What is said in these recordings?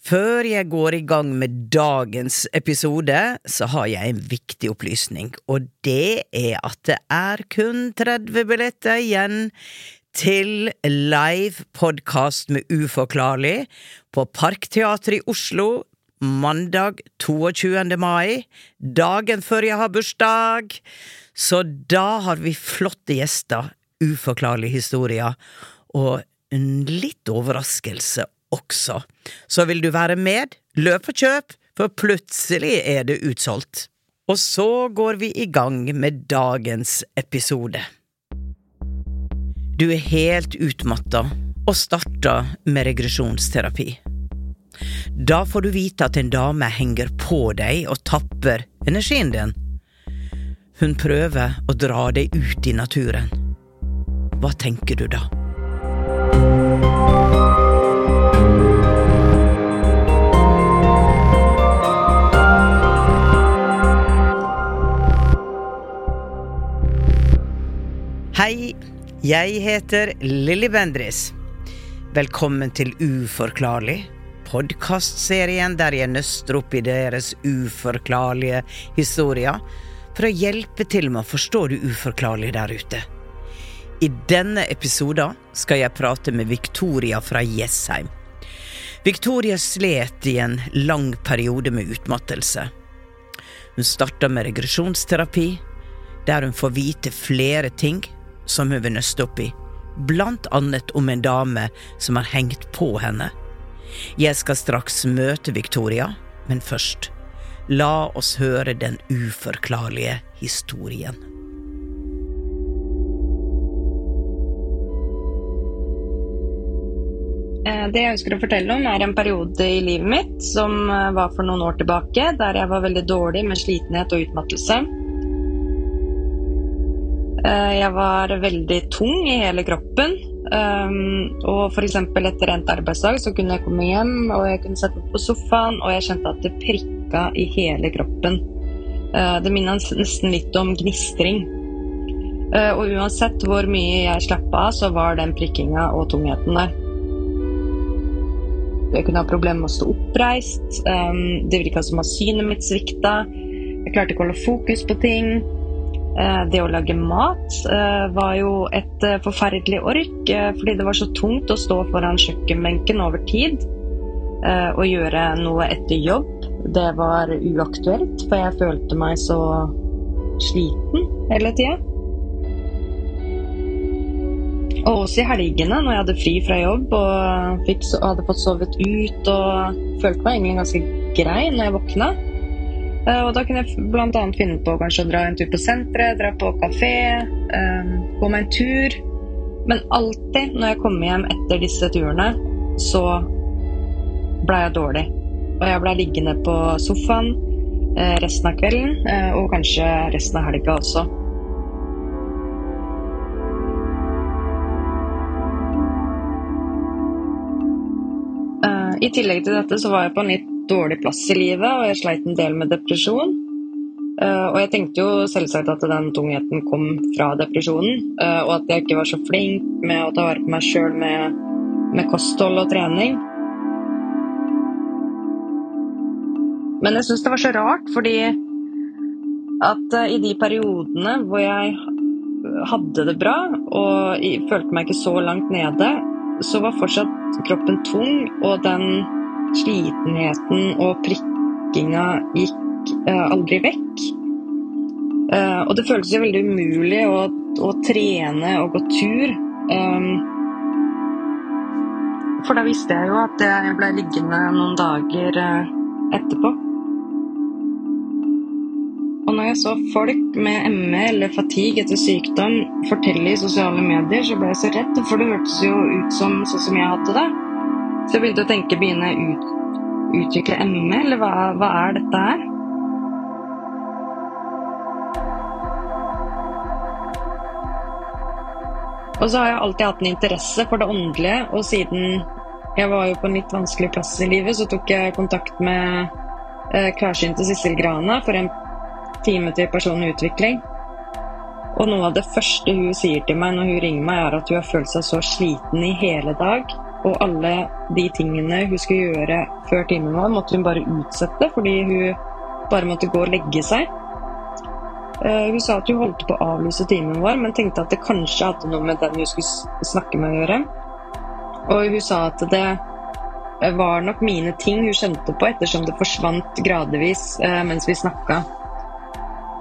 Før jeg går i gang med dagens episode, så har jeg en viktig opplysning, og det er at det er kun 30 billetter igjen til live podkast med Uforklarlig på Parkteatret i Oslo mandag 22. mai, dagen før jeg har bursdag. Så da har vi flotte gjester, uforklarlige historier, og en litt overraskelse også. Så vil du være med, løp og kjøp, for plutselig er det utsolgt. Og så går vi i gang med dagens episode. Du er helt utmatta og starter med regresjonsterapi. Da får du vite at en dame henger på deg og tapper energien din. Hun prøver å dra deg ut i naturen. Hva tenker du da? Hei, jeg heter Lilly Bendris. Velkommen til Uforklarlig, podkastserien der jeg nøster opp i deres uforklarlige historier for å hjelpe til med å forstå det uforklarlige der ute. I denne episoden skal jeg prate med Victoria fra Jessheim. Victoria slet i en lang periode med utmattelse. Hun starta med regresjonsterapi, der hun får vite flere ting som hun vil nøste opp i, blant annet om en dame som har hengt på henne. Jeg skal straks møte Victoria, men først, la oss høre den uforklarlige historien. Eh, Det jeg ønsker å fortelle om, er en periode i livet mitt som eh, var for noen år tilbake, der jeg var veldig dårlig med slitenhet og utmattelse. Eh, Jeg var veldig tung i hele kroppen. um, Og f.eks. etter endt arbeidsdag så kunne jeg komme hjem og jeg kunne sette meg på sofaen, og jeg kjente at det prikka i hele kroppen. Eh, Det minnet nesten litt om gnistring. Eh, Og uansett hvor mye jeg slapp av, så var den prikkinga og tungheten der. Jeg kunne ha problemer med å stå oppreist. Um, det virka som at synet mitt svikta. Jeg klarte ikke å holde fokus på ting. Eh, det å lage mat eh, var jo et eh, forferdelig ork, fordi det var så tungt å stå foran kjøkkenbenken over tid. og gjøre noe etter jobb, det var uaktuelt, for jeg følte meg så sliten hele tida. Og også i helgene, når jeg hadde fri fra jobb og hadde fått sovet ut og følte meg egentlig ganske grei når jeg våkna. Eh, Og da kunne jeg bl.a. finne på kanskje å dra en tur på senteret, dra på kafé, eh, gå meg en tur. Men alltid når jeg kom hjem etter disse turene, så ble jeg dårlig. Og jeg ble liggende på sofaen eh, resten av kvelden, og kanskje resten av helga også. I tillegg til dette så var jeg på en litt dårlig plass i livet, og jeg sleit en del med depresjon. Uh, og jeg tenkte jo selvsagt at den tungheten kom fra depresjonen, Uh, og at jeg ikke var så flink med å ta vare på meg sjøl med, med kosthold og trening. Men jeg syns det var så rart, fordi at uh, i de periodene hvor jeg hadde det bra og følte meg ikke så langt nede, så var fortsatt kroppen tung, og den slitenheten og prikkinga gikk eh, aldri vekk. Eh, og det føltes jo veldig umulig å, å trene og gå tur. Um, for da visste jeg jo at jeg ble liggende noen dager eh, etterpå. Og når jeg så folk med ME eller fatigue etter sykdom fortelle i sosiale medier, så ble jeg så redd, for det hørtes jo ut som sånn som jeg hadde det. Så jeg begynte å tenke begynne å ut, utvikle ME, eller hva, hva er dette her? Og så har jeg alltid hatt en interesse for det åndelige, og siden jeg var jo på en litt vanskelig plass i livet, så tok jeg kontakt med eh, klarsynte Sissel Grana for en time til personlig utvikling. Og noe av det første hun sier til meg når hun ringer meg, er at hun har følt seg så sliten i hele dag. Og alle de tingene hun skulle gjøre før timen var, måtte hun bare utsette fordi hun bare måtte gå og legge seg. Uh, hun sa at hun holdt på å avlyse timen vår, men tenkte at det kanskje hadde noe med den hun skulle snakke med å gjøre. Og hun sa at det var nok mine ting hun kjente på, ettersom det forsvant gradvis uh, mens vi snakka.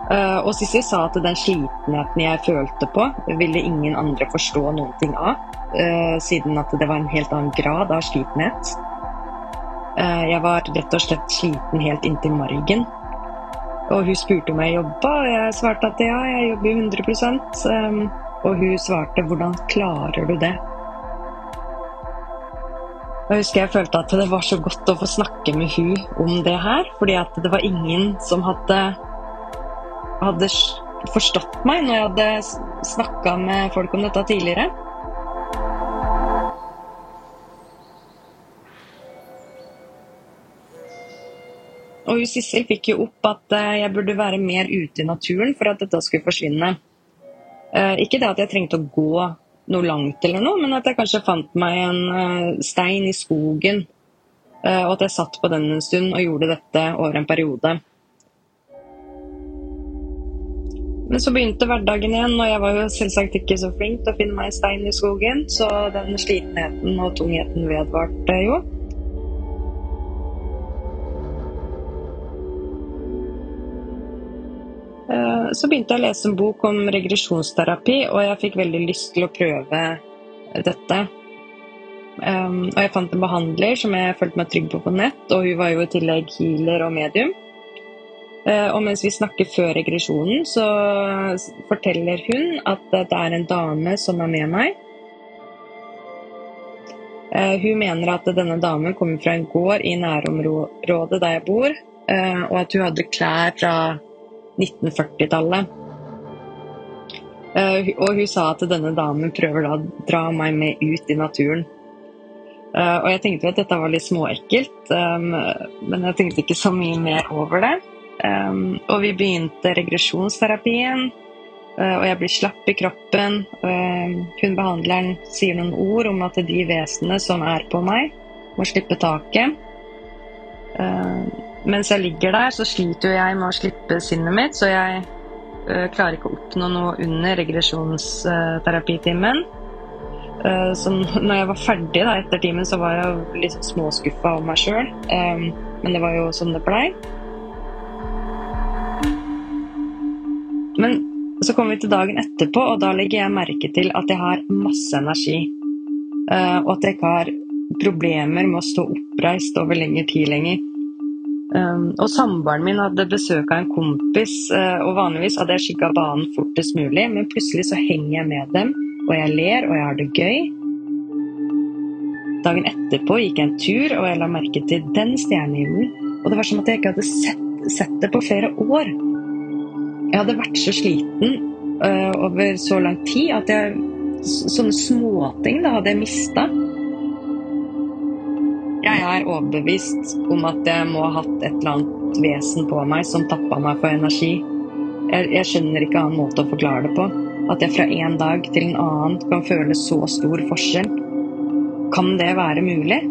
Og Sissy sa at den slitenheten jeg følte på, ville ingen andre forstå noen ting av. Uh, siden at det var en helt annen grad av slitenhet. Uh, jeg var rett og slett sliten helt inntil margen. Og hun spurte om jeg jobba, og jeg svarte at ja, jeg jobber 100 um, Og hun svarte 'hvordan klarer du det'? Jeg husker jeg følte at det var så godt å få snakke med hun om det her, fordi at det var ingen som hadde hadde forstått meg når jeg hadde snakka med folk om dette tidligere. Og Sissel fikk jo opp at eh, jeg burde være mer ute i naturen for at dette skulle forsvinne. Eh, ikke det at jeg trengte å gå noe langt eller noe, men at jeg kanskje fant meg en eh, stein i skogen. Og at jeg satt på den en stund og gjorde dette over en periode. Men så begynte hverdagen igjen, og jeg var jo selvsagt ikke så flink til å finne meg stein i skogen, så den slitenheten og tungheten vedvarte jo. Så begynte jeg å lese en bok om regresjonsterapi, og jeg fikk veldig lyst til å prøve dette. Um, og jeg fant en behandler som jeg følte meg trygg på på nett, og hun var jo i tillegg healer og medium. Eh, og mens vi snakker før regresjonen, så forteller hun at det er en dame som er med meg. Eh, hun mener at denne damen kommer fra en gård i nærområdet der jeg bor, eh, og at hun hadde klær fra 1940-tallet. Og hun sa at denne damen prøver da å dra meg med ut i naturen. Og jeg tenkte jo at dette var litt småekkelt, men jeg tenkte ikke så mye mer over det. Og vi begynte regresjonsterapien, og jeg blir slapp i kroppen. Hun behandleren sier noen ord om at de vesenene som er på meg, må slippe taket. Uh, mens jeg ligger der, så sliter jeg med å slippe sinnet mitt, så jeg klarer ikke å oppnå noe under regresjonsterapitimen. Så når jeg var ferdig da, etter timen, så var jeg litt småskuffa over meg sjøl. Men det var jo sånn det blei. Men så kommer vi til dagen etterpå, og da legger jeg merke til at jeg har masse energi. Uh, og at jeg ikke har problemer med å stå oppreist over lengre tid lenger. Um, og samboeren min hadde besøk av en kompis, uh, og vanligvis hadde jeg skygga banen fortest mulig, men plutselig så henger jeg med dem, og jeg ler, og jeg har det gøy. Dagen etterpå gikk jeg en tur, og jeg la merke til den stjernehimmelen. Og det var som at jeg ikke hadde sett, sett det på flere år. Jeg hadde vært så sliten uh, over så lang tid at jeg Sånne småting da hadde jeg mista. Jeg er overbevist om at jeg må ha hatt et eller annet vesen på meg som tappa meg for energi. Jeg, jeg skjønner ikke annen måte å forklare det på. At jeg fra en dag til en annen kan føle så stor forskjell. Kan det være mulig?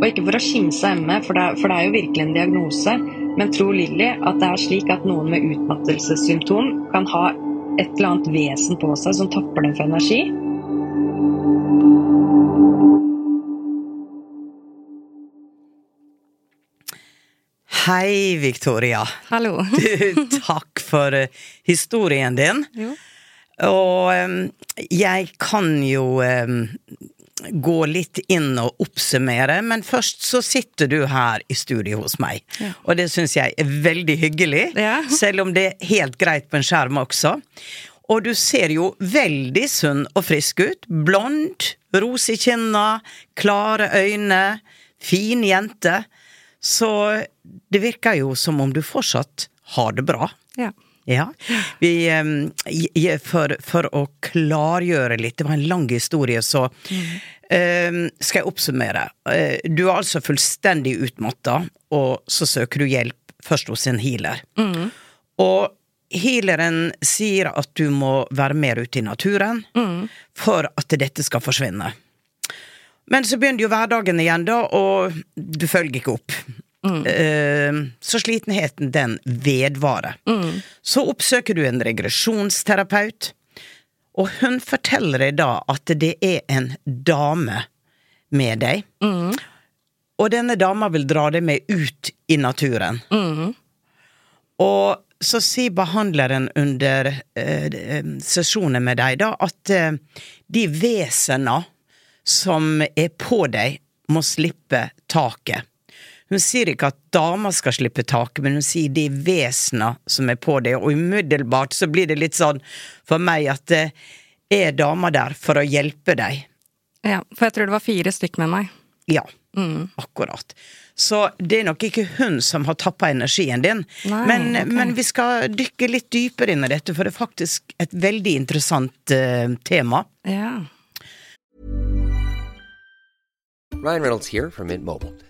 Og ikke for å skimse ME, for det, for det er jo virkelig en diagnose. Men tror Lilly at det er slik at noen med utmattelsessymptom kan ha et eller annet vesen på seg som tapper dem for energi? Hei, Victoria. Hallo. Du, takk for eh, historien din. Jo. Og jeg kan jo um, gå litt inn og oppsummere, men først så sitter du her i studio hos meg. Ja. Og det syns jeg er veldig hyggelig, Ja. selv om det er helt greit på en skjerm også. Og du ser jo veldig sunn og frisk ut. Blond, ros i kinna, klare øyne, fin jente. Så det virker jo som om du fortsatt har det bra. Ja. Ja. Vi, for, for å klargjøre litt, det var en lang historie, så skal jeg oppsummere. Eh, Du er altså fullstendig utmatta, og så søker du hjelp først hos en healer. Og healeren sier at du må være mer ute i naturen for at dette skal forsvinne. Men så begynner jo hverdagen igjen, da, og du følger ikke opp. Eh, Så slitenheten, den vedvarer. Så oppsøker du en regresjonsterapeut, og hun forteller deg da at det er en dame med deg. Og denne dama vil dra deg med ut i naturen. Og så sier behandleren under eh, eh, sesjonen med deg da at eh, de vesena som er på deg, må slippe taket. Hun sier ikke at damer skal slippe taket, men hun sier de vesena som er på det, og umiddelbart så blir det litt sånn for meg at det er damer der for å hjelpe deg. ja. For jeg tror det var fire stykk med meg. Ja, akkurat. Så det er nok ikke hun som har tappa energien din. Nei, men, okay. men vi skal dykke litt dypere inn i dette, for det er faktisk et veldig interessant uh, tema. Ja. Ryan Reynolds her fra Mint Mobile.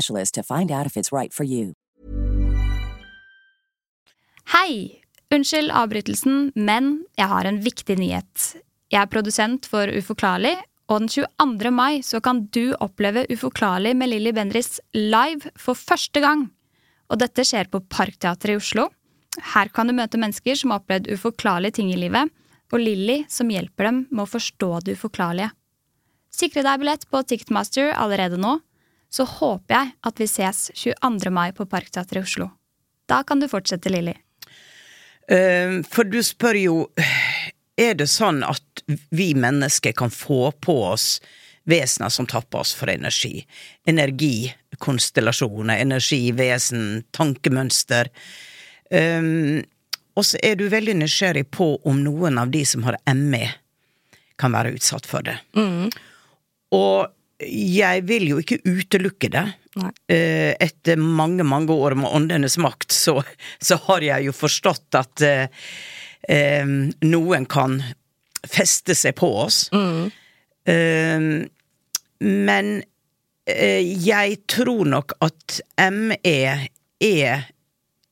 to find out if it's right for you. Hei! Unnskyld avbrytelsen, men jeg har en viktig nyhet. Jeg er produsent for Uforklarlig, og den 22. mai så kan du oppleve Uforklarlig med Lilly Bendriss live for første gang. Og dette skjer på Parkteatret i Oslo. Her kan du møte mennesker som har opplevd uforklarlige ting i livet, og Lilly som hjelper dem med å forstå det uforklarlige. Sikre deg billett på Ticketmaster allerede nå, så håper jeg at vi ses 22. mai på Parkteatret i Oslo. Da kan du fortsette, Lilly. Eh, For du spør jo Er det sånn at vi mennesker kan få på oss vesener som tapper oss for energi? Energikonstellasjoner, energivesen, tankemønster. Um, og så er du veldig nysgjerrig på om noen av de som har ME, kan være utsatt for det. Og jeg vil jo ikke utelukke det. Nei. Eh, Etter mange, mange år med åndenes makt, så, så har jeg jo forstått at eh, eh, noen kan feste seg på oss. Eh, men eh, jeg tror nok at ME er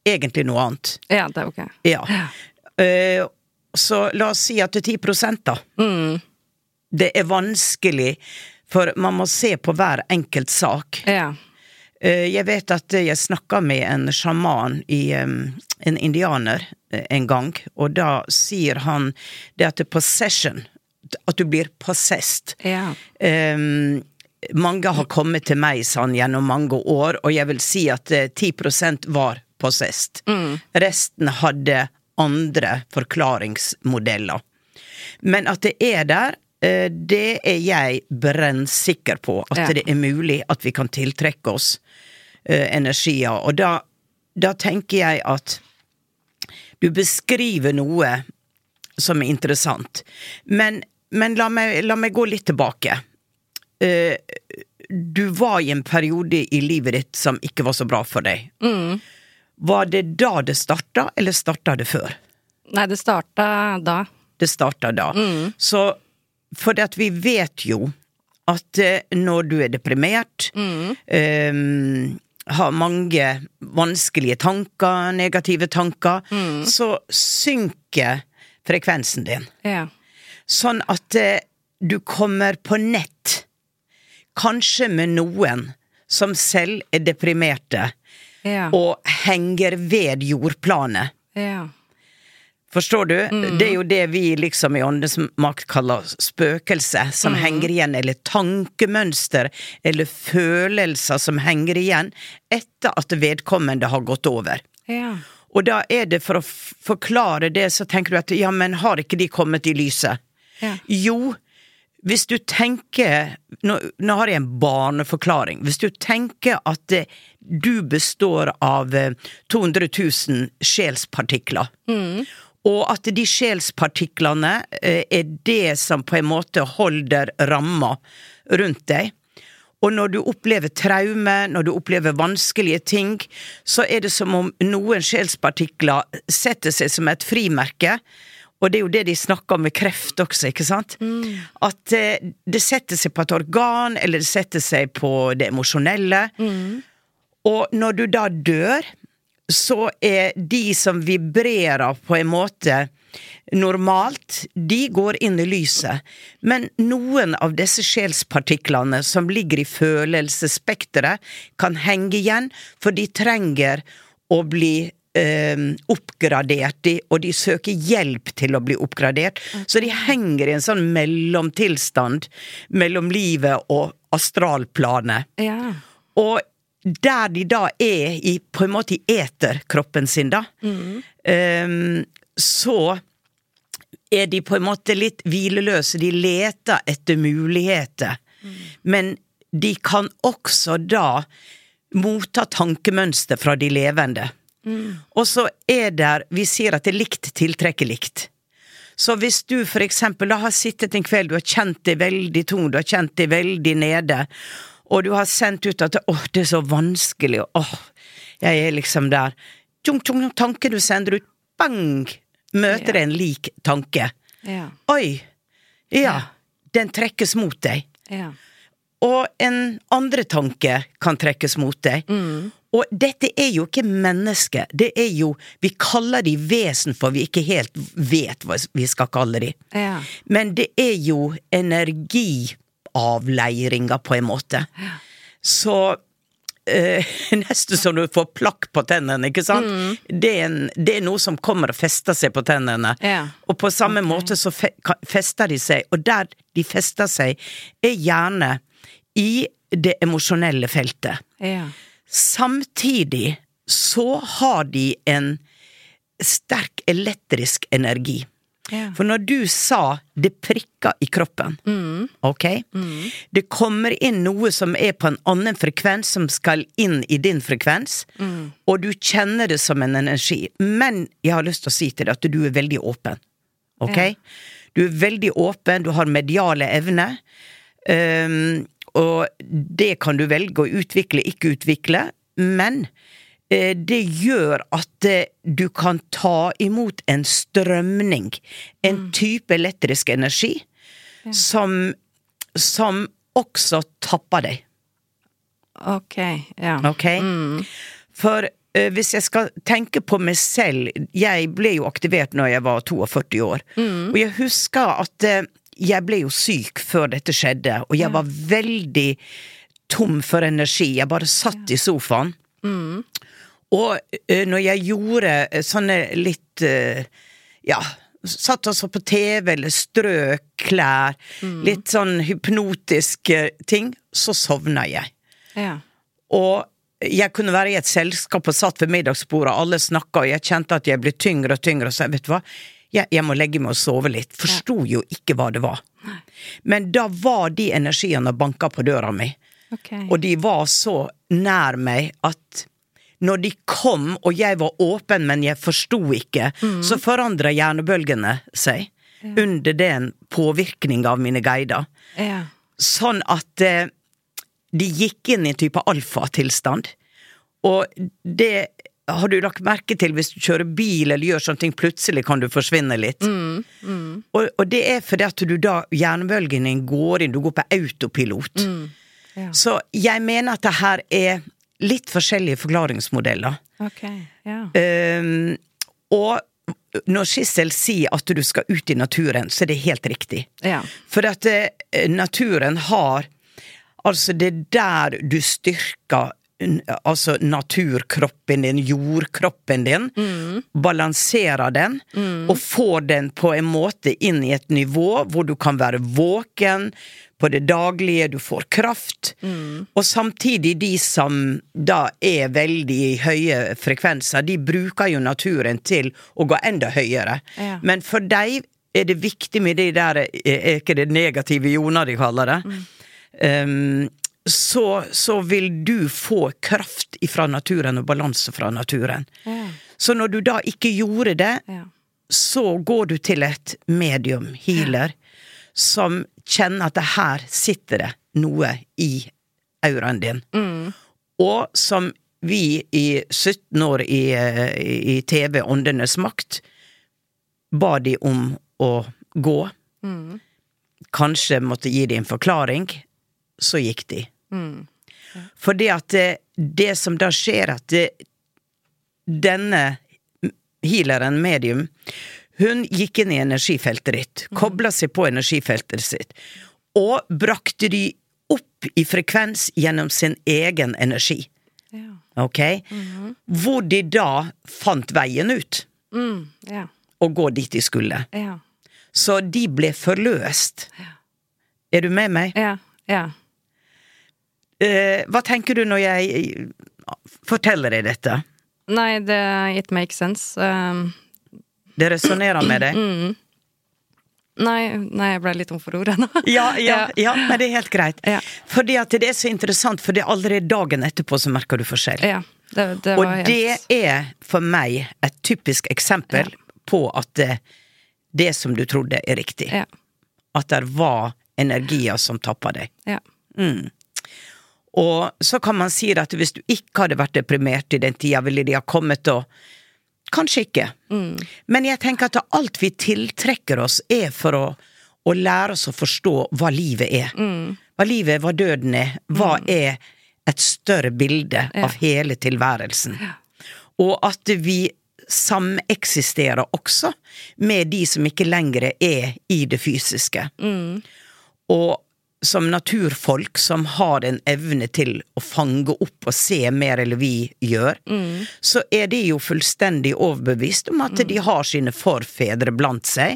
egentlig noe annet. Ja, det er ok. Ja. Eh, så la oss si at det er 10% Mm. Det er vanskelig, for man må se på hver enkelt sak. Ja. Eh, Jeg vet at jeg snakka med en sjaman i en indianer eh, en gang, og da sier han det at possession, at du blir possessed. Ja. Um, mange har kommet til meg sånn gjennom mange år, og jeg vil si at eh, 10% var possessed. Resten hadde andre forklaringsmodeller. Men at det er der, eh, det er jeg brennsikker på. At Ja. det er mulig at vi kan tiltrekke oss eh, energier. Og da, da tenker jeg at du beskriver noe som er interessant. Men, men la, meg, la meg gå litt tilbake. Uh, du var i en periode i livet ditt som ikke var så bra for deg. Var det da det starta, eller starta det før? Nei, det starta da. Det starta da. Så for at vi vet jo at eh, når du er deprimert, eh, har mange vanskelige tanker, negative tanker, så synker frekvensen din. Ja. Sånn at uh, du kommer på nett, kanskje med noen som selv er deprimerte, Ja. og henger ved jordplanet. ja. Forstår du? Det er jo det vi liksom i Åndens makt kaller spøkelse, som henger igjen, eller tankemønster, eller følelser som henger igjen etter at vedkommende har gått over. Ja. Og da er det for å forklare det, så tenker du at ja, men har ikke de kommet i lyset? Ja. Jo, hvis du tenker nå, nå har jeg en barneforklaring. Hvis du tenker at eh, du består av eh, 200 000 sjelspartikler, og at de sjelspartiklene eh, er det som på en måte holder ramma rundt deg. Og når du opplever traume, når du opplever vanskelige ting, så er det som om noen sjelspartikler setter seg som et frimerke. Og det er jo det de snakker om med kreft også, ikke sant? At eh, det setter seg på et organ, eller det setter seg på det emosjonelle. Og når du da dør, så er de som vibrerer på en måte normalt, de går inn i lyset. Men noen av disse sjelspartiklene som ligger i følelsesspekteret, kan henge igjen, for de trenger å bli eh, oppgradert, og de søker hjelp til å bli oppgradert. Så de henger i en sånn mellomtilstand mellom livet og astralplanet. Ja. Og der de da er i, på en måte i eterkroppen sin, da, ehm, så er de på en måte litt hvileløse. De leter etter muligheter. Men de kan også da motta tankemønster fra de levende. Og så er der Vi sier at det er likt tiltrekker likt. Så hvis du for eksempel da har sittet en kveld, du har kjent deg veldig tung, du har kjent deg veldig nede, og du har sendt ut at åh, det er så vanskelig, og åh, jeg er liksom der. Tjong, tjong, tanken du sender ut, bang! Møter Ja. en lik tanke. Ja. Oi! Ja, den trekkes mot deg. Ja. Og en andre tanke kan trekkes mot deg. Og dette er jo ikke mennesker, det er jo Vi kaller de vesen, for vi ikke helt vet hva vi skal kalle de. Ja. Men det er jo energiavleiringer, på en måte. Så eh, Nesten som du får plakk på tennene, ikke sant? Det, er en, det er noe som kommer og fester seg på tennene. Ja. Og på samme måte så fe fester de seg, og der de fester seg, er gjerne i det emosjonelle feltet. Ja. Samtidig så har de en sterk elektrisk energi. Ja. For når du sa det prikker i kroppen, ok? Det kommer inn noe som er på en annen frekvens, som skal inn i din frekvens, og du kjenner det som en energi. Men jeg har lyst til å si til deg at du er veldig åpen. Ok? Ja. Du er veldig åpen, du har mediale evner. Um, og det kan du velge å utvikle, ikke utvikle, men det gjør at eh, du kan ta imot en strømning, en type elektrisk energi, som, som også tapper deg. Ok. Ja. Ok? For eh, hvis jeg skal tenke på meg selv Jeg ble jo aktivert når jeg var 42 år. Og jeg husker at eh, jeg ble jo syk før dette skjedde, og jeg var veldig tom for energi. Jeg bare satt i sofaen. Mm. Og eh, når jeg gjorde eh, sånne litt eh, Ja, satt altså på TV eller strøk klær, Mm. litt sånn hypnotiske ting, så sovna jeg. Ja. Og jeg kunne være i et selskap og satt ved middagsbordet, alle snakka, og jeg kjente at jeg ble tyngre og tyngre, og sa vet du hva, jeg, jeg må legge meg og sove litt. Forsto jo ikke hva det var. Men da var de energiene banka på døra mi, Okay. og de var så nær meg at når de kom, og jeg var åpen, men jeg forsto ikke, så forandra hjernebølgene seg under den påvirkninga av mine guider. Ja. Sånn at eh, de gikk inn i en type alfatilstand. Og det har du lagt merke til hvis du kjører bil eller gjør sånne ting, plutselig kan du forsvinne litt. Og, og det er fordi at du da, hjernebølgen din går inn, du går på autopilot. Ja. Så jeg mener at det her er litt forskjellige forklaringsmodeller. Ok. Ja. um, og når Skissel sier at du skal ut i naturen, så er det helt riktig. Ja. For at uh, naturen har Altså, det er der du styrker Altså naturkroppen din, jordkroppen din. Balanserer den, og får den på en måte inn i et nivå hvor du kan være våken på det daglige, du får kraft. Og samtidig, de som da er veldig høye frekvenser, de bruker jo naturen til å gå enda høyere. Ja. Men for deg er det viktig med de der eh, Er ikke det negative joner de kaller det? Um, så, så vil du få kraft ifra naturen og balanse fra naturen. Ja. Så når du da ikke gjorde det, Ja. så går du til et medium, healer, som kjenner at det her sitter det noe i auraen din. Og som vi i 17 år i, eh, i TV Åndenes makt ba de om å gå. Kanskje måtte gi de en forklaring. Så gikk de. Fordi at det, det som da skjer, at det, denne healeren, medium, hun gikk inn i energifeltet ditt, kobla seg på energifeltet sitt, og brakte de opp i frekvens gjennom sin egen energi. Ja. Ok? Hvor de da fant veien ut, Mm. Ja. og gå dit de skulle. Ja. Så de ble forløst. Er du med meg? Ja. Ja. Eh, hva tenker du når jeg eh, forteller deg dette? Nei, det it makes sense. Um, Det resonnerer med deg? mm. Nei, nei, jeg ble litt tom for ord ennå. Ja, ja, ja, men det er helt greit. Ja. Fordi at det er så interessant, for det er allerede dagen etterpå så merker du forskjell. Ja, det, det Og helt det er for meg et typisk eksempel på at det, det som du trodde er riktig. Ja. At det var energier som tappa deg. Ja. Mm. Og så kan man si at hvis du ikke hadde vært deprimert i den tida, ville de ha kommet og Kanskje ikke. Men jeg tenker at alt vi tiltrekker oss, er for å, å lære oss å forstå hva livet er. Hva livet er, hva døden er. Hva er et større bilde av hele tilværelsen. Og at vi sameksisterer også med de som ikke lenger er i det fysiske. Og som naturfolk som har en evne til å fange opp og se mer enn vi gjør, så er de jo fullstendig overbevist om at de har sine forfedre blant seg,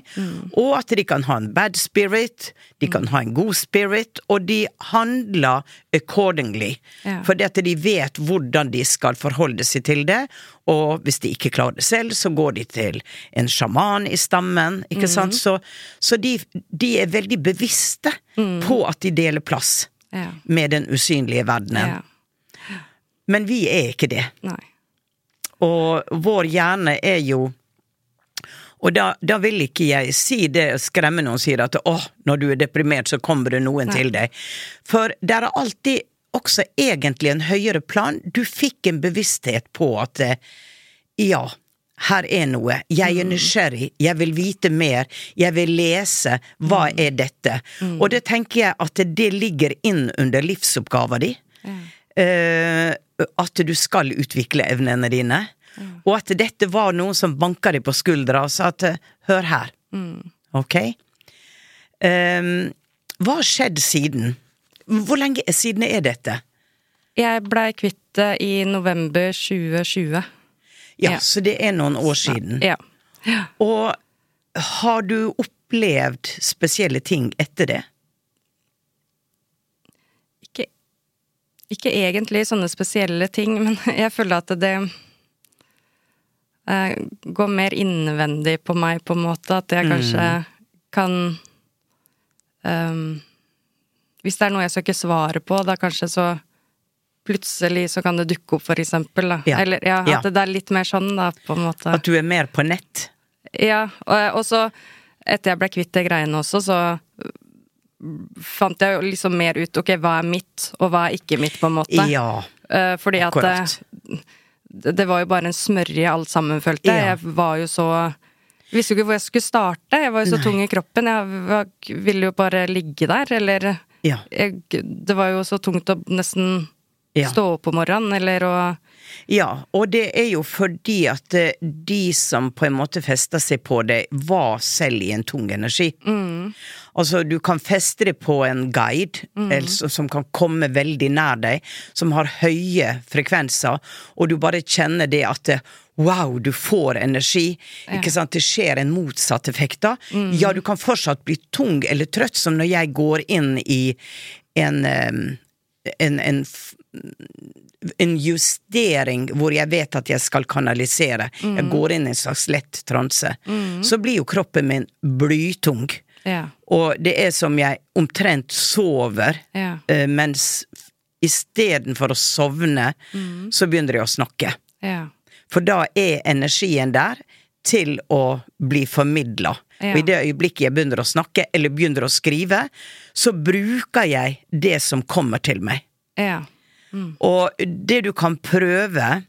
og at de kan ha en bad spirit, de kan ha en god spirit, og de handler accordingly. Ja. Fordi at de vet hvordan de skal forholde seg til det, og hvis de ikke klarer det selv, så går de til en sjaman i stammen, ikke sant? Så, så de, de er veldig bevisste på at de deler plass Ja. med den usynlige verdenen. ja. Men vi er ikke det. Nei. Og vår hjerne er jo Og da, da vil ikke jeg si det skremme noen sier at åh, når du er deprimert, så kommer det noen Nei. til deg. For det er alltid også egentlig en høyere plan. Du fikk en bevissthet på at eh, ja, her er noe. Jeg er nysgjerrig. Jeg vil vite mer. Jeg vil lese. Hva er dette? Og det tenker jeg at det ligger inn under livsoppgaven di. Uh, at du skal utvikle evnene dine. Og at dette var noen som banka deg på skuldra og sa at eh, hør her. Ok? Um, hva har skjedd siden? Hvor lenge siden er dette? Jeg blei kvitt det i november 2020. Ja, Ja. så det er noen år siden. Ja. Og har du opplevd spesielle ting etter det? Ikke, ikke egentlig sånne spesielle ting, men jeg føler at det eh, går mer innvendig på meg, på en måte. At jeg kanskje kan um, Hvis det er noe jeg søker svaret på, da kanskje så Plutselig så kan det dukke opp, for eksempel. Da. Ja. Eller ja, Ja. at det er litt mer sånn, da, på en måte. At du er mer på nett? Ja, og, og så etter jeg ble kvitt de greiene også, så fant jeg jo liksom mer ut ok, hva er mitt, og hva er ikke mitt, på en måte. Ja, Eh, fordi at akkurat. Det, var jo bare en smørje alt sammen, følte jeg. Ja. Jeg var jo så jeg Visste jo ikke hvor jeg skulle starte. Jeg var jo så Nei. tung i kroppen. Jeg var, ville jo bare ligge der, eller Ja. jeg, Det var jo så tungt å nesten Ja. stå opp om morgenen, eller å Ja, og det er jo fordi at eh, de som på en måte festa seg på det, var selv i en tung energi. Altså, du kan feste det på en guide, eller som- som kan komme veldig nær deg, som har høye frekvenser, og du bare kjenner det at Wow, du får energi. Ikke sant? Det skjer en motsatt effekt da. Ja, du kan fortsatt bli tung eller trøtt, som når jeg går inn i en, en, en en justering hvor jeg vet at jeg skal kanalisere. Jeg går inn i en slags lett transe. Så blir jo kroppen min blytung. Ja. Og det er som jeg omtrent sover, Ja. uh, mens istedenfor å sovne, så begynner jeg å snakke. Ja. For da er energien der til å bli formidla. Og i det øyeblikket jeg begynner å snakke, eller begynner å skrive, så bruker jeg det som kommer til meg. Ja. Og det du kan prøve,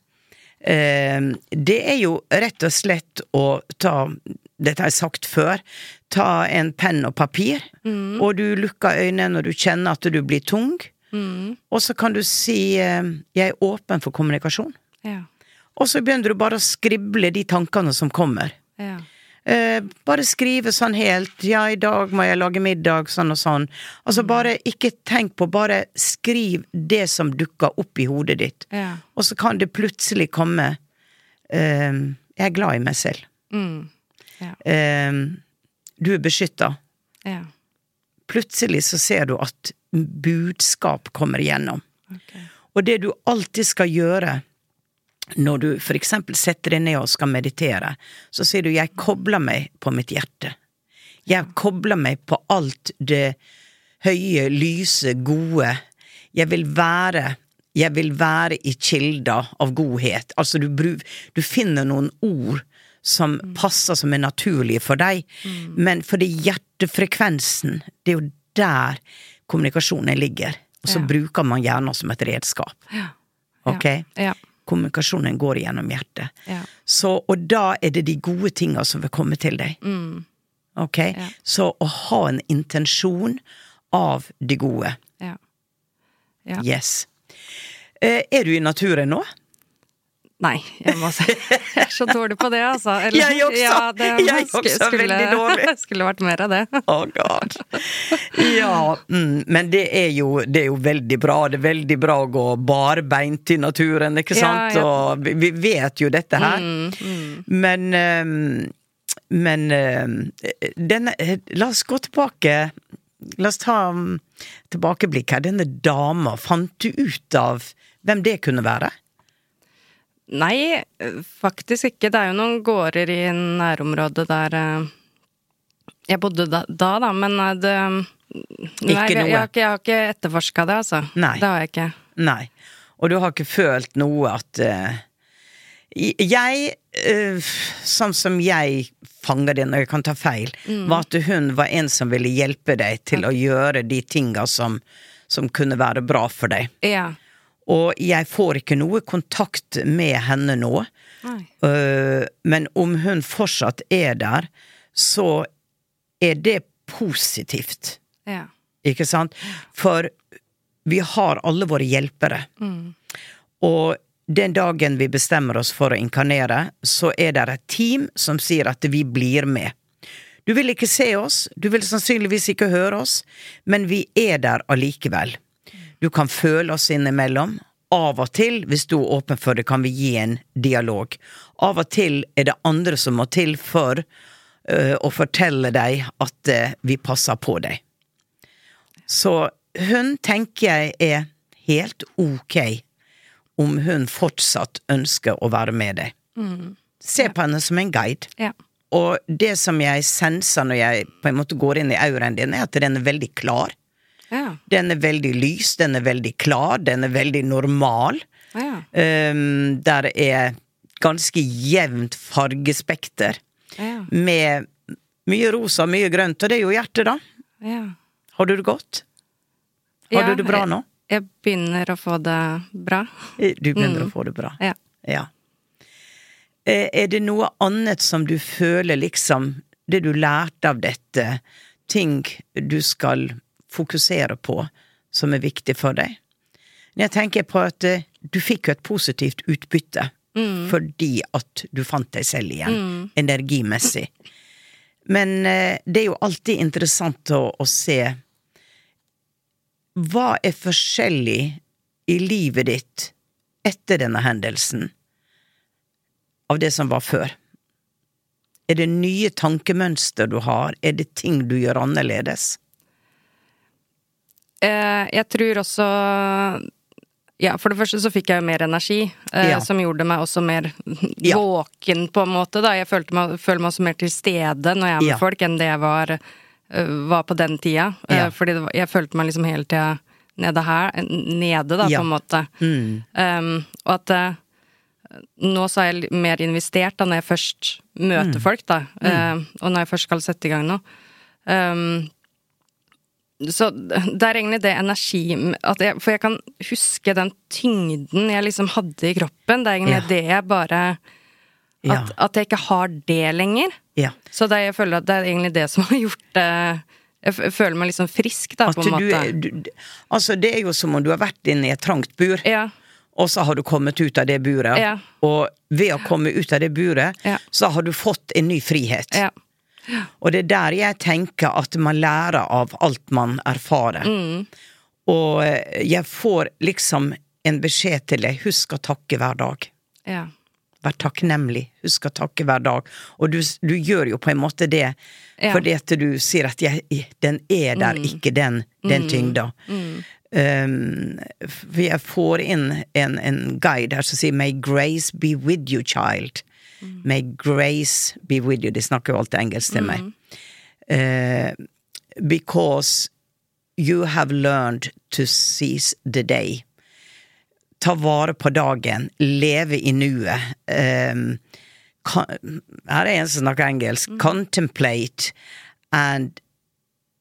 eh, det er jo rett og slett å ta Dette har jeg sagt før. Ta en penn og papir, og du lukker øynene når du kjenner at du blir tung. Og så kan du si eh, 'jeg er åpen for kommunikasjon'. Ja. Og så begynner du bare å skrible de tankene som kommer. Ja. Eh, bare skrive sånn helt 'ja, i dag må jeg lage middag', sånn og sånn. Altså bare ikke tenk på, bare skriv det som dukker opp i hodet ditt. Ja. Og så kan det plutselig komme eh, 'jeg er glad i meg selv'. Mm. Ja. Eh, du er beskytta. Ja. Plutselig så ser du at budskap kommer igjennom. Okay. Og det du alltid skal gjøre når du for eksempel setter deg ned og skal meditere, så sier du 'jeg kobler meg på mitt hjerte'. Jeg kobler meg på alt det høye, lyse, gode. Jeg vil være jeg vil være i kilder av godhet. Altså, du, du finner noen ord som passer som er naturlige for deg, men fordi hjertefrekvensen, det er jo der kommunikasjonen ligger. Og så Ja. bruker man hjernen som et redskap. Ja. Ok? Ja. Kommunikasjonen går gjennom hjertet. Ja. Så, og da er det de gode tinga som vil komme til deg. Ok? Ja. Så å ha en intensjon av det gode. Ja. Ja. Yes. Eh, er du i naturen nå? Nei, jeg må si Jeg er så dårlig på det, altså. Jeg også. Ja, det Jeg også er skulle, veldig dårlig. Skulle vært mer av det. Oh god. Ja, mm, men det er, jo, det er jo veldig bra. Det er veldig bra å gå barbeint i naturen, ikke sant? ja. Og vi, vet jo dette her. Mm, Men um, Men ehm, denne La oss gå tilbake. La oss ta um, tilbakeblikk her. Denne dama, fant du ut av hvem det kunne være? Nei, faktisk ikke. Det er jo noen gårder i nærområdet der eh, jeg bodde da, da, da men eh, det Nei, jeg, jeg, har ikke, jeg har ikke etterforska det, altså. Nei. Det har jeg ikke. Nei. Og du har ikke følt noe at uh, Jeg, uh, sånn som jeg fanger det når jeg kan ta feil, var at hun var en som ville hjelpe deg til å gjøre de tinga som, som kunne være bra for deg. Ja. Og jeg får ikke noe kontakt med henne nå. Øh, men om hun fortsatt er der, så er det positivt. Ja. Ikke sant? For vi har alle våre hjelpere. Og den dagen vi bestemmer oss for å inkarnere, så er det et team som sier at vi blir med. Du vil ikke se oss, du vil sannsynligvis ikke høre oss, men vi er der allikevel. Du kan føle oss innimellom. Av og til, hvis du er åpen for det, kan vi gi en dialog. Av og til er det andre som må til for uh, å fortelle deg at uh, vi passer på deg. Så hun tenker jeg er helt ok om hun fortsatt ønsker å være med deg. Se på henne som en guide. Ja. Og det som jeg senser når jeg på en måte går inn i auraen din, er at den er veldig klar. Ja. Den er veldig lys, den er veldig klar, den er veldig normal. Ja. Um, der er ganske jevnt fargespekter. Ja. Med mye rosa, mye grønt, og det er jo hjertet, da. Ja. Har du det godt? Har du det bra nå? Jeg, jeg begynner å få det bra. Du begynner Mm. å få det bra. Ja. Ja. Eh, Er det noe annet som du føler liksom Det du lærte av dette, ting du skal fokusere på, som er viktig for deg? Men Jeg tenker på at eh, du fikk jo et positivt utbytte fordi at du fant deg selv igjen, energimessig. Men eh, det er jo alltid interessant å, å se hva er forskjellig i livet ditt etter denne hendelsen av det som var før? Er det nye tankemønster du har? Er det ting du gjør annerledes? Eh, jeg tror også Ja, for det første så fikk jeg jo mer energi, eh, Ja. som gjorde meg også mer Ja. våken, på en måte. da. Jeg følte meg, føler meg også mer til stede når jeg er med Ja. folk, enn det jeg var, eh, var på den tida. Eh, Fordi det var, jeg følte meg liksom hele tida nede her, nede, da, Ja. på en måte. Mm. Um, og at eh, nå så er jeg mer investert da når jeg først møter folk, da. Eh, og når jeg først skal sette i gang noe. Um, så det er egentlig det energi at jeg, For jeg kan huske den tyngden jeg liksom hadde i kroppen. Det er egentlig Ja. det jeg bare Ja. at, at jeg ikke har det lenger. ja. Så det, jeg føler at det er egentlig det som har gjort det Jeg føler meg liksom frisk, da, At på en måte. er- du, altså, det er jo som om du har vært inne i et trangt bur, Ja. og så har du kommet ut av det buret. Ja. Og ved å komme ut av det buret, Ja. så har du fått en ny frihet. Ja. Og det er der jeg tenker at man lærer av alt man erfarer. Mm. Og eh, jeg får liksom en beskjed til deg, husk å takke hver dag. ja. Vær takknemlig, husk å takke hver dag. Og du, du gjør jo på en måte det Ja. fordi at du sier at jeg, den er der, ikke den, den tyngda. Um, for jeg får inn en, en guide her som sier 'May grace be with you, child'. May grace be with you. De snakker jo alltid engelsk til meg. Uh, because you have learned to seize the day. Ta vare på dagen, leve i nuet. Um, her er en som snakker engelsk. Contemplate and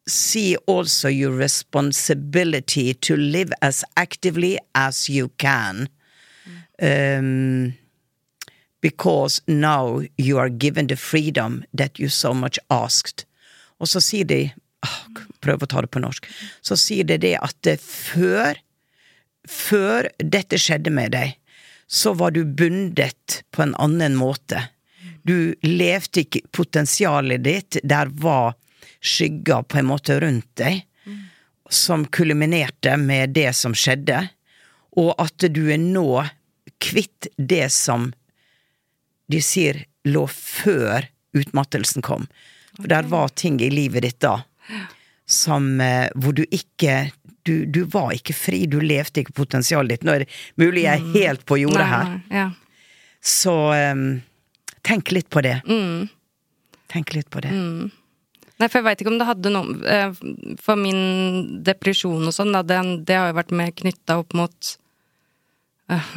see also your responsibility to live as actively as you can. Um, because now you are given the freedom that you so much asked. Og så sier de ah, Prøv å ta det på norsk. Så sier de det at før Før dette skjedde med deg, så var du bundet på en annen måte. Du levde ikke potensialet ditt. Der var skygger på en måte rundt deg, som kulminerte med det som skjedde. Og at du er nå kvitt det som de sier lå før utmattelsen kom. For der var ting i livet ditt da som eh, Hvor du ikke du, du var ikke fri, du levde ikke potensialet ditt. Nå er det mulig jeg er helt på jordet her, Ja. så um, tenk litt på det. Mm. Tenk litt på det. Nei, for jeg veit ikke om det hadde noe eh, For min depresjon og sånn, den, det har jo vært mer knytta opp mot eh,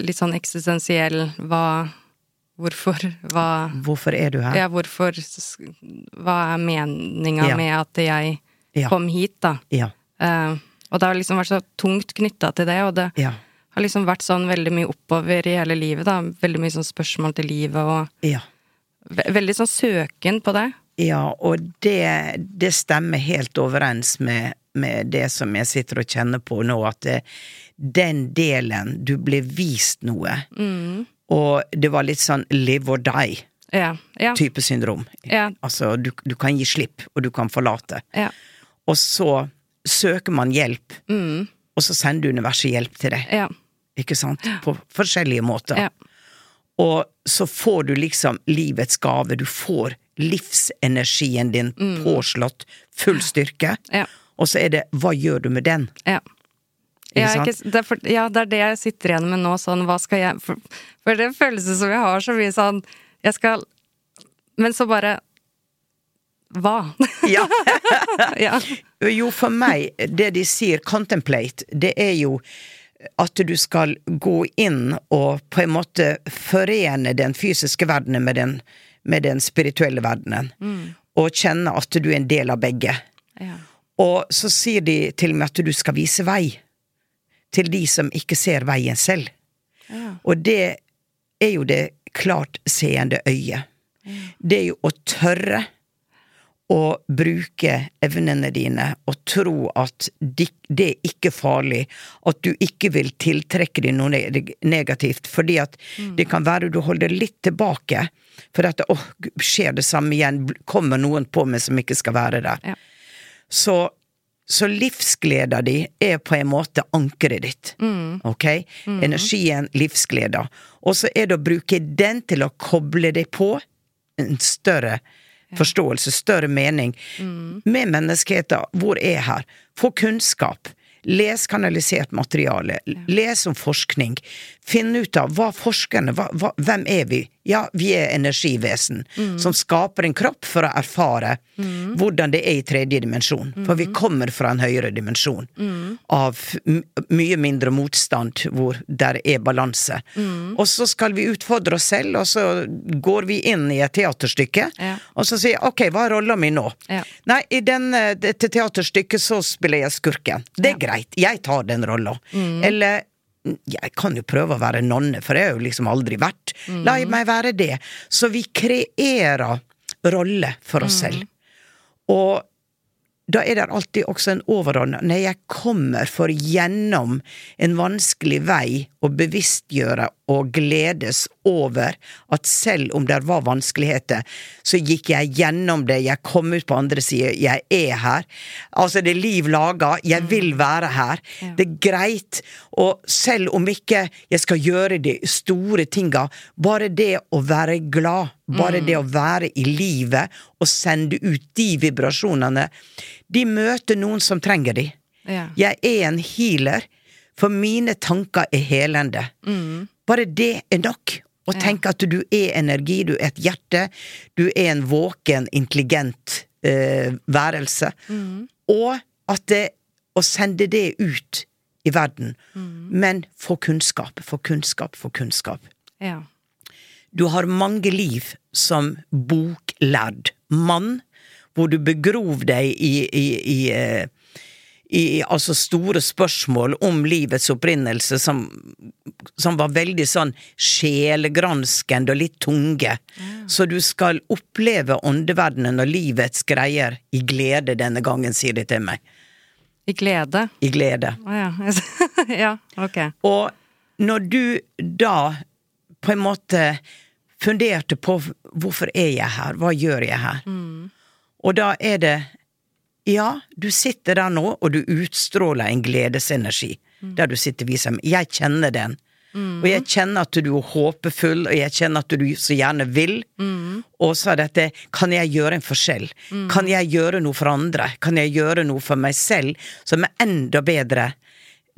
litt sånn eksistensiell hva Hvorfor? Hva Hvorfor er du her? Ja, hvorfor Hva er meninga Ja. med at jeg Ja. kom hit, da? Ja. Uh, og det har liksom vært så tungt knytta til det, og det har liksom vært sånn veldig mye oppover i hele livet, da. Veldig mye sånn spørsmål til livet, og Ja. ve veldig sånn søken på det. Ja, og det, det stemmer helt overens med, med det som jeg sitter og kjenner på nå, at det, den delen Du blir vist noe, og det var litt sånn live or die-type Ja. Ja. syndrom. Ja. Altså, du, du kan gi slipp, og du kan forlate. ja. Og så søker man hjelp, og så sender universet hjelp til deg. Ja. Ikke sant? På forskjellige måter. Ja. Og så får du liksom livets gave. Du får livsenergien din påslått full styrke. Mm. Ja. Og så er det hva gjør du med den? Ja. Ikke det, er for, ja, det er det jeg sitter igjen med nå. Sånn, hva skal jeg For, for det følelse som jeg har, så mye sånn Jeg skal Men så bare Hva? Ja. ja. Jo, for meg, det de sier contemplate, det er jo at du skal gå inn og på en måte forene den fysiske verdenen med den, med den spirituelle verdenen. Og kjenne at du er en del av begge. ja. Og så sier de til og med at du skal vise vei til de som ikke ser veien selv. Ja. Og det er jo det klart seende øyet. Det er jo å tørre å bruke evnene dine og tro at det er ikke farlig, at du ikke vil tiltrekke deg noe negativt, fordi at det kan være du holder litt tilbake, for at åh, skjer det samme igjen, kommer noen på meg som ikke skal være der. Ja. Så, så livsgleda di er på en måte ankeret ditt. Ok? Energien, livsgleda. Og så er det å bruke den til å koble deg på en større forståelse, større mening. Med menneskeheten, hvor er her? Få kunnskap. Les kanalisert materiale. Les om forskning. Finn ut av hva forskerne hva, hva, Hvem er vi? Ja, vi er energivesen som skaper en kropp for å erfare hvordan det er i tredje dimensjon. For vi kommer fra en høyere dimensjon. Av mye mindre motstand, hvor der er balanse. Og så skal vi utfordre oss selv, og så går vi inn i et teaterstykke, Ja. og så sier jeg ok, hva er rolla mi nå? Ja. Nei, i den, eh, dette teaterstykket så spiller jeg skurken. Det er greit, jeg tar den rolla. Eller mm, jeg kan jo prøve å være nonne, for jeg har jo liksom aldri vært. La meg være det. Så vi kreerer roller for oss selv. Og da er det alltid også en overordna Når jeg kommer for gjennom en vanskelig vei og bevisstgjøre og gledes over at selv om det var vanskeligheter, så gikk jeg gjennom det, jeg kom ut på andre sida, jeg er her. Altså, det er liv laga, jeg vil være her. Det er greit. Og selv om ikke jeg skal gjøre de store tinga, bare det å være glad, bare det å være i livet og sende ut de vibrasjonene, de møter noen som trenger de. Jeg er en healer, for mine tanker er helende. Bare det er nok. Å tenke at du er energi, du er et hjerte, du er en våken, intelligent eh, værelse. Og at det Å sende det ut i verden. Men få kunnskap, få kunnskap, få kunnskap. ja. Du har mange liv som boklærd mann, hvor du begrov deg i, i, i, eh, i altså store spørsmål om livets opprinnelse som, som var veldig sånn sjelegranskende og litt tunge. Så du skal oppleve åndeverdenen og livets greier i glede denne gangen, sier de til meg. I glede. I glede. Å ja. ja, ok. Og når du da på en måte funderte på hvorfor er jeg her, hva gjør jeg her? Og da er det Ja, du sitter der nå, og du utstråler en gledesenergi. Der du sitter viser meg. Jeg kjenner den. Og jeg kjenner at du er håpefull, og jeg kjenner at du så gjerne vil. Og så er dette Kan jeg gjøre en forskjell? Kan jeg gjøre noe for andre? Kan jeg gjøre noe for meg selv som er enda bedre?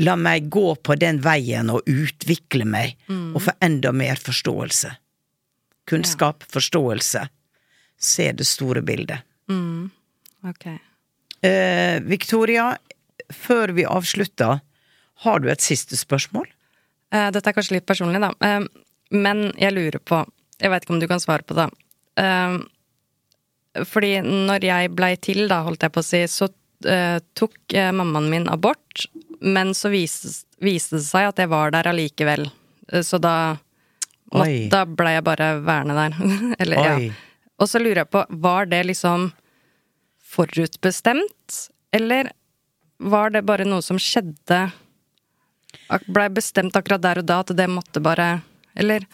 La meg gå på den veien og utvikle meg, og få enda mer forståelse. Kunnskap, forståelse. Se det store bildet. Ok. Eh, Victoria, før vi avslutter, har du et siste spørsmål? Eh, Dette er kanskje litt personlig, da. Eh, Men jeg lurer på Jeg veit ikke om du kan svare på det. Eh, Fordi når jeg blei til, da, holdt jeg på å si, så eh, tok eh, mammaen min abort. Men så viste, viste det seg at jeg var der allikevel. Så da måtte, Da blei jeg bare værende der. Eller, ja. Og så lurer jeg på, var det liksom forutbestemt, eller var det bare noe som skjedde Blei bestemt akkurat der og da at det måtte bare Eller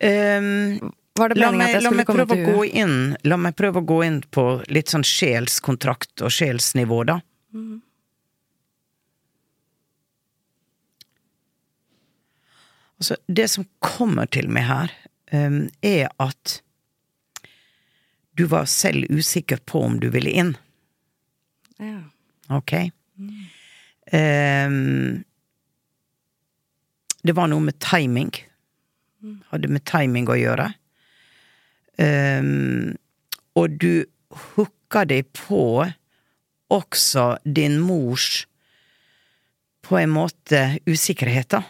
um, var det meninga at jeg skulle komme til huet? La meg prøve å gå inn på litt sånn sjelskontrakt og sjelsnivå, da. Mm. Altså, det som kommer til meg her, um, er at du var selv usikker på om du ville inn. Ja. Ok? Um, det var noe med timing. Hadde med timing å gjøre. Um, og du hooka deg på også din mors på en måte usikkerhet, da.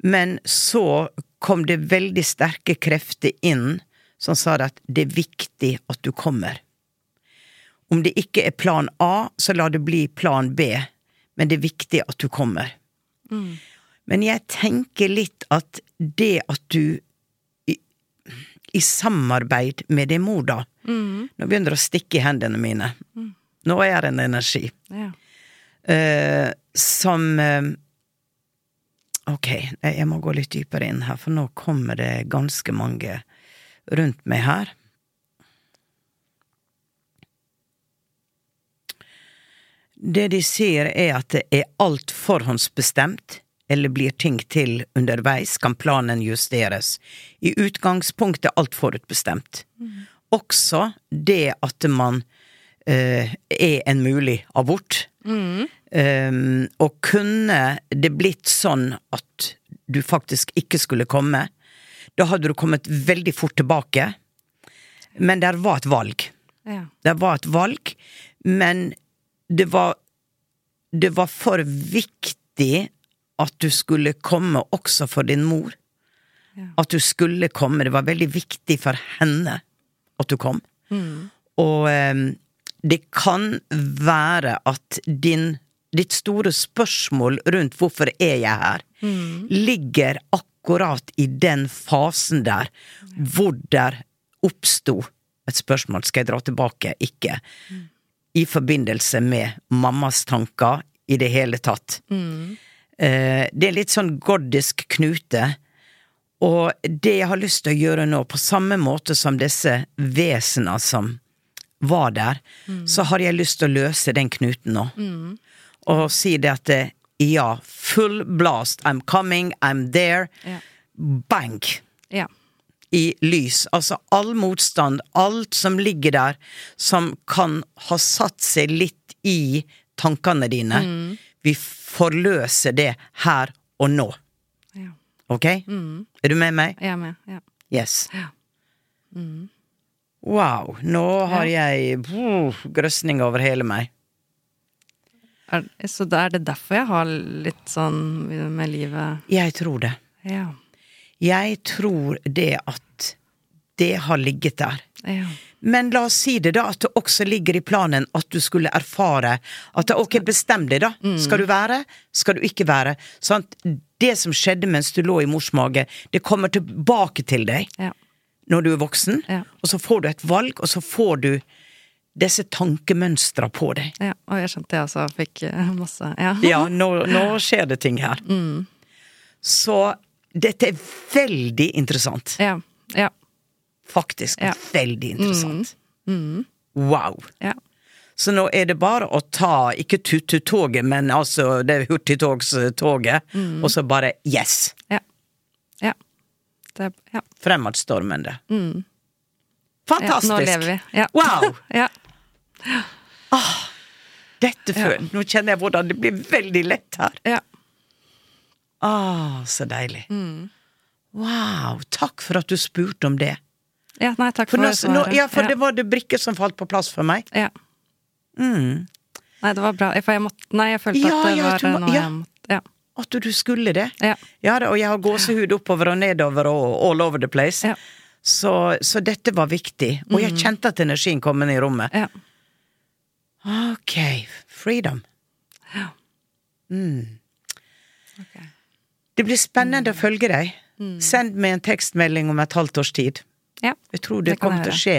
Men så kom det veldig sterke krefter inn som sa det at det er viktig at du kommer. Om det ikke er plan A, så la det bli plan B, men det er viktig at du kommer. Men jeg tenker litt at det at du i, i samarbeid med din mor, da Nå begynner det å stikke i hendene mine. Nå er det en energi. Ja. Uh, som uh, Ok, jeg må gå litt dypere inn her, for nå kommer det ganske mange rundt meg her. Det de sier er at det er alt forhåndsbestemt, eller blir ting til underveis, kan planen justeres. I utgangspunktet er alt forutbestemt. Også det at man eh, er en mulig abort. Um, og kunne det blitt sånn at du faktisk ikke skulle komme, da hadde du kommet veldig fort tilbake. Men der var et valg. Ja. Det var et valg, men det var Det var for viktig at du skulle komme også for din mor. At du skulle komme. Det var veldig viktig for henne at du kom. Og um, det kan være at din, ditt store spørsmål rundt 'hvorfor er jeg her', ligger akkurat i den fasen der hvor der oppsto et spørsmål. Skal jeg dra tilbake? Ikke. I forbindelse med mammas tanker i det hele tatt. Mm. det er litt sånn gordisk knute. Og det jeg har lyst til å gjøre nå, på samme måte som disse vesena som var der, så har jeg lyst til å løse den knuten nå. Og si det at det, ja, full blast, I'm coming, I'm there. Ja. Bang! Ja. I lys. Altså all motstand, alt som ligger der, som kan ha satt seg litt i tankene dine. Vi forløser det her og nå. Ja. Ok? Er du med meg? Jeg er med. Ja. Yes. Ja. Wow, nå har jeg uh, grøsning over hele meg. Er, så er det derfor jeg har litt sånn med livet Jeg tror det. Ja. Jeg tror det at det har ligget der. Ja. Men la oss si det da, at det også ligger i planen at du skulle erfare at det, ok, bestem deg da. Skal du være? Skal du ikke være? Sant? det som skjedde mens du lå i mors mage, det kommer tilbake til deg Ja. når du er voksen, Ja. og så får du et valg, og så får du disse tankemønstra på deg. ja. Og jeg skjønte det også fikk eh, masse Ja. Ja, nå, nå skjer det ting her. Så dette er veldig interessant. Ja. Ja. Faktisk Ja. veldig interessant. Wow. Ja. Så nå er det bare å ta, ikke tut-tut-toget, men altså det hurtigtogstoget, og så bare yes! Ja. Ja. Det, ja. Fremadstormende. Mm. Fantastisk! Nå lever vi. Ja. Wow! Ja. Dette før. Nå kjenner jeg hvordan det blir veldig lett her. Ja. Ah, så deilig. Mm. Wow, takk for at du spurte om det. ja. Nei, takk For, for, nå, nå, ja, for ja. det var det brikker som falt på plass for meg. Ja. Mm. Nei, det var bra. For jeg måtte Nei, jeg følte Ja, at det ja, var må- noe ja. jeg måtte Ja. At du skulle det. Ja. Ja, og jeg har gåsehud oppover og nedover og all over the place. Ja. Så, så dette var viktig. Og jeg kjente at energien kom inn i rommet. ja. Ok, freedom. Mm. Okay. Det blir spennende å følge deg. Send meg en tekstmelding om et halvt års tid. Ja. Jeg tror det, Det kommer til å skje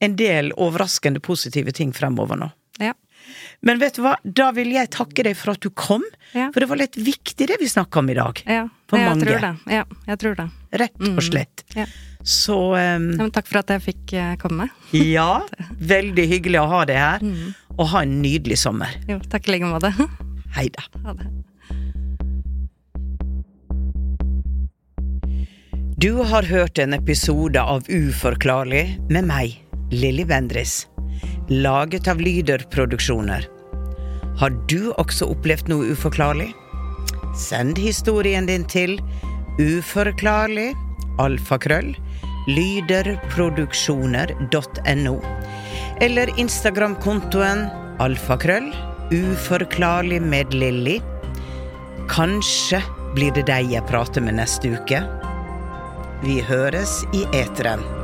en del overraskende positive ting fremover nå. Ja. Men vet du hva, da vil jeg takke deg for at du kom, Ja. for det var litt viktig det vi snakka om i dag. ja. For jeg mange. tror det. Ja, jeg tror det. Rett og slett. Ja. Så um, takk for at jeg fikk eh, komme. ja, veldig hyggelig å ha deg her, Mm. og ha en nydelig sommer. Jo, takk i like måte. Hei da. Ha det. Du har hørt en episode av Uforklarlig med meg, Lilly Bendris. Laget av Lyder Produksjoner. Har du også opplevd noe uforklarlig? Send historien din til uforklarlig alfakrøll lyderproduksjoner.no eller Instagram-kontoen alfakrøll uforklarlig med Lilly. Kanskje blir det deg jeg prater med neste uke. Vi høres i eteren.